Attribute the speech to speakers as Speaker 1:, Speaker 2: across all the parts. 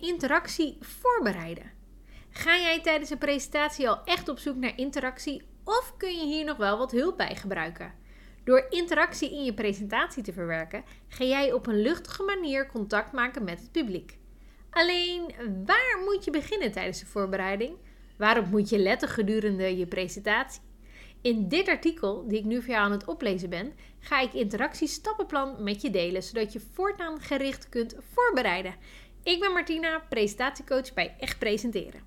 Speaker 1: interactie voorbereiden? Ga jij tijdens een presentatie al echt op zoek naar interactie of kun je hier nog wel wat hulp bij gebruiken? Door interactie in je presentatie te verwerken, ga jij op een luchtige manier contact maken met het publiek. Alleen, waar moet je beginnen tijdens de voorbereiding? Waarop moet je letten gedurende je presentatie? In dit artikel, die ik nu voor jou aan het oplezen ben, ga ik interactiestappenplan met je delen, zodat je voortaan gericht kunt voorbereiden. Ik ben Martina, presentatiecoach bij Echt Presenteren.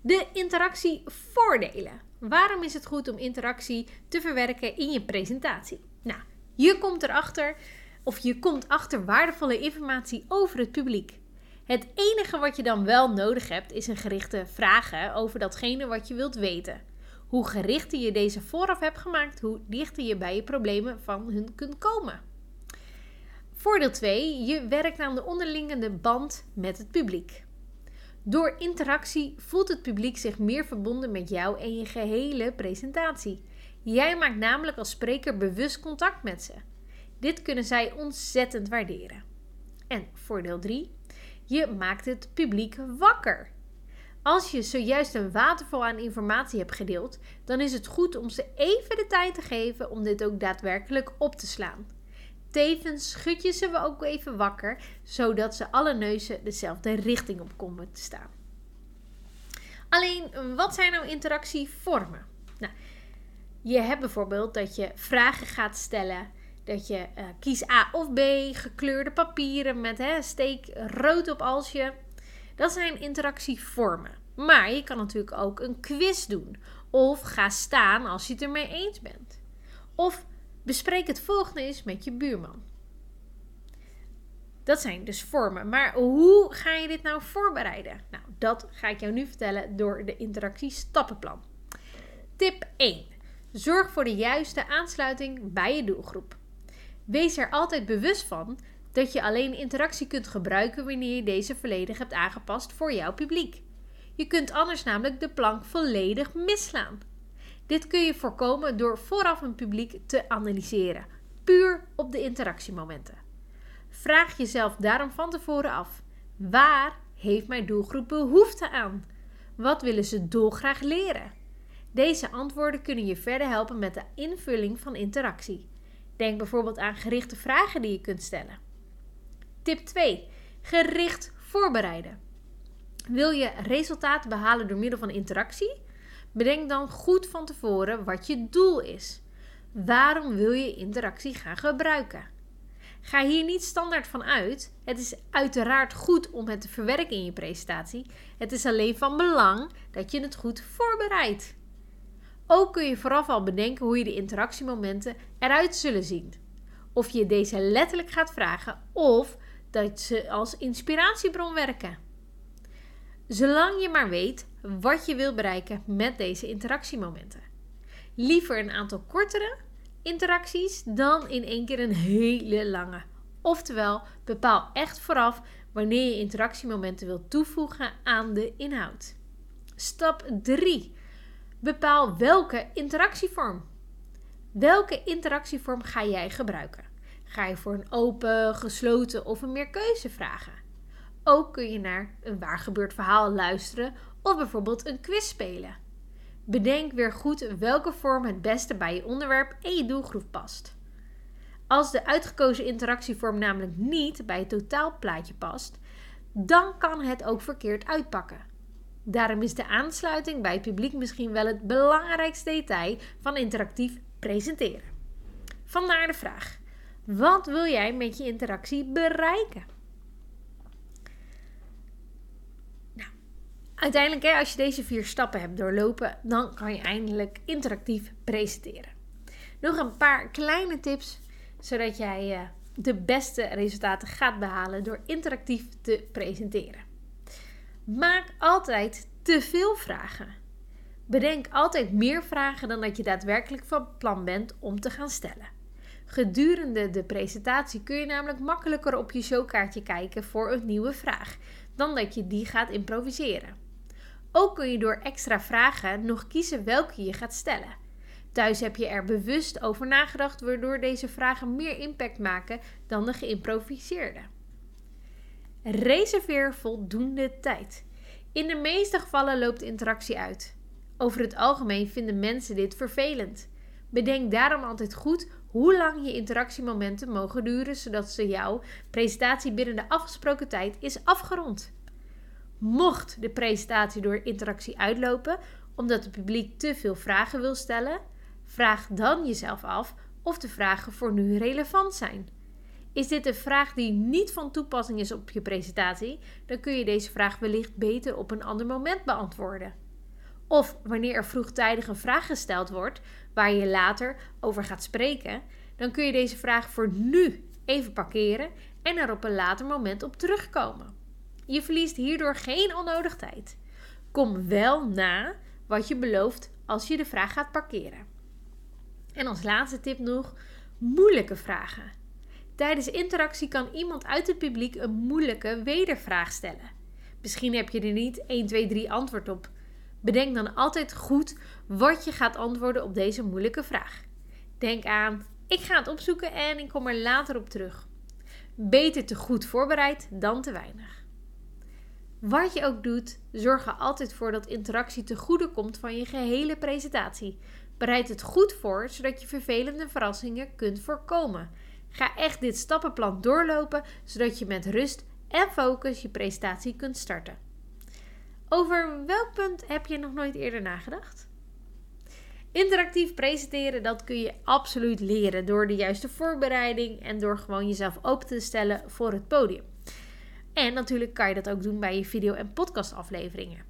Speaker 1: De interactievoordelen. Waarom is het goed om interactie te verwerken in je presentatie? Nou, je komt erachter of je komt achter waardevolle informatie over het publiek. Het enige wat je dan wel nodig hebt is een gerichte vragen over datgene wat je wilt weten. Hoe gerichter je deze vooraf hebt gemaakt, hoe dichter je bij je problemen van hun kunt komen. Voordeel 2. Je werkt aan de onderliggende band met het publiek. Door interactie voelt het publiek zich meer verbonden met jou en je gehele presentatie. Jij maakt namelijk als spreker bewust contact met ze. Dit kunnen zij ontzettend waarderen. En voordeel 3. Je maakt het publiek wakker. Als je zojuist een waterval aan informatie hebt gedeeld, dan is het goed om ze even de tijd te geven om dit ook daadwerkelijk op te slaan. Tevens schud je ze ook even wakker, zodat ze alle neuzen dezelfde richting op komen te staan. Alleen, wat zijn nou interactievormen? Nou, je hebt bijvoorbeeld dat je vragen gaat stellen, dat je uh, kies A of B, gekleurde papieren met hè, steek rood op als je. Dat zijn interactievormen. Maar je kan natuurlijk ook een quiz doen. Of ga staan als je het ermee eens bent. Of bespreek het volgende eens met je buurman. Dat zijn dus vormen. Maar hoe ga je dit nou voorbereiden? Nou, dat ga ik jou nu vertellen door de interactiestappenplan. Tip 1. Zorg voor de juiste aansluiting bij je doelgroep. Wees er altijd bewust van dat je alleen interactie kunt gebruiken wanneer je deze volledig hebt aangepast voor jouw publiek. Je kunt anders namelijk de plank volledig misslaan. Dit kun je voorkomen door vooraf een publiek te analyseren, puur op de interactiemomenten. Vraag jezelf daarom van tevoren af: waar heeft mijn doelgroep behoefte aan? Wat willen ze dolgraag leren? Deze antwoorden kunnen je verder helpen met de invulling van interactie. Denk bijvoorbeeld aan gerichte vragen die je kunt stellen. Tip 2. Gericht voorbereiden. Wil je resultaten behalen door middel van interactie? Bedenk dan goed van tevoren wat je doel is. Waarom wil je interactie gaan gebruiken? Ga hier niet standaard van uit. Het is uiteraard goed om het te verwerken in je presentatie. Het is alleen van belang dat je het goed voorbereidt. Ook kun je vooraf al bedenken hoe je de interactiemomenten eruit zullen zien. Of je deze letterlijk gaat vragen of dat ze als inspiratiebron werken. Zolang je maar weet wat je wil bereiken met deze interactiemomenten. Liever een aantal kortere interacties dan in één keer een hele lange. Oftewel, bepaal echt vooraf wanneer je interactiemomenten wilt toevoegen aan de inhoud. Stap 3. Bepaal welke interactievorm. Welke interactievorm ga jij gebruiken? Ga je voor een open, gesloten of een meerkeuzevragen? Ook kun je naar een waar gebeurd verhaal luisteren of bijvoorbeeld een quiz spelen. Bedenk weer goed welke vorm het beste bij je onderwerp en je doelgroep past. Als de uitgekozen interactievorm namelijk niet bij het totaalplaatje past, dan kan het ook verkeerd uitpakken. Daarom is de aansluiting bij het publiek misschien wel het belangrijkste detail van interactief presenteren. Vandaar de vraag: wat wil jij met je interactie bereiken? Uiteindelijk, als je deze vier stappen hebt doorlopen, dan kan je eindelijk interactief presenteren. Nog een paar kleine tips, zodat jij uh, de beste resultaten gaat behalen door interactief te presenteren. Maak altijd te veel vragen. Bedenk altijd meer vragen dan dat je daadwerkelijk van plan bent om te gaan stellen. Gedurende de presentatie kun je namelijk makkelijker op je showkaartje kijken voor een nieuwe vraag dan dat je die gaat improviseren. Ook kun je door extra vragen nog kiezen welke je gaat stellen. Thuis heb je er bewust over nagedacht, waardoor deze vragen meer impact maken dan de geïmproviseerde. Reserveer voldoende tijd. In de meeste gevallen loopt interactie uit. Over het algemeen vinden mensen dit vervelend. Bedenk daarom altijd goed hoe lang je interactiemomenten mogen duren, zodat ze jouw presentatie binnen de afgesproken tijd is afgerond. Mocht de presentatie door interactie uitlopen omdat het publiek te veel vragen wil stellen, vraag dan jezelf af of de vragen voor nu relevant zijn. Is dit een vraag die niet van toepassing is op je presentatie, dan kun je deze vraag wellicht beter op een ander moment beantwoorden. Of wanneer er vroegtijdig een vraag gesteld wordt waar je later over gaat spreken, dan kun je deze vraag voor nu even parkeren en er op een later moment op terugkomen. Je verliest hierdoor geen onnodig tijd. Kom wel na wat je belooft als je de vraag gaat parkeren. En als laatste tip nog: moeilijke vragen. Tijdens interactie kan iemand uit het publiek een moeilijke wedervraag stellen. Misschien heb je er niet 1, 2, 3 antwoord op. Bedenk dan altijd goed wat je gaat antwoorden op deze moeilijke vraag. Denk aan: ik ga het opzoeken en ik kom er later op terug. Beter te goed voorbereid dan te weinig. Wat je ook doet, zorg er altijd voor dat interactie te goede komt van je gehele presentatie. Bereid het goed voor, zodat je vervelende verrassingen kunt voorkomen. Ga echt dit stappenplan doorlopen, zodat je met rust en focus je presentatie kunt starten. Over welk punt heb je nog nooit eerder nagedacht? Interactief presenteren, dat kun je absoluut leren door de juiste voorbereiding en door gewoon jezelf open te stellen voor het podium. En natuurlijk kan je dat ook doen bij je video- en podcastafleveringen.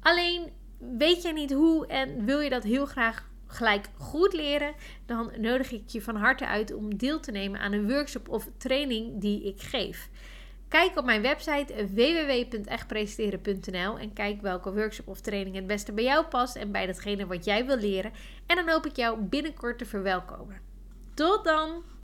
Speaker 1: Alleen weet je niet hoe en wil je dat heel graag gelijk goed leren, dan nodig ik je van harte uit om deel te nemen aan een workshop of training die ik geef. Kijk op mijn website www.echtpresenteren.nl en kijk welke workshop of training het beste bij jou past en bij datgene wat jij wil leren. En dan hoop ik jou binnenkort te verwelkomen. Tot dan!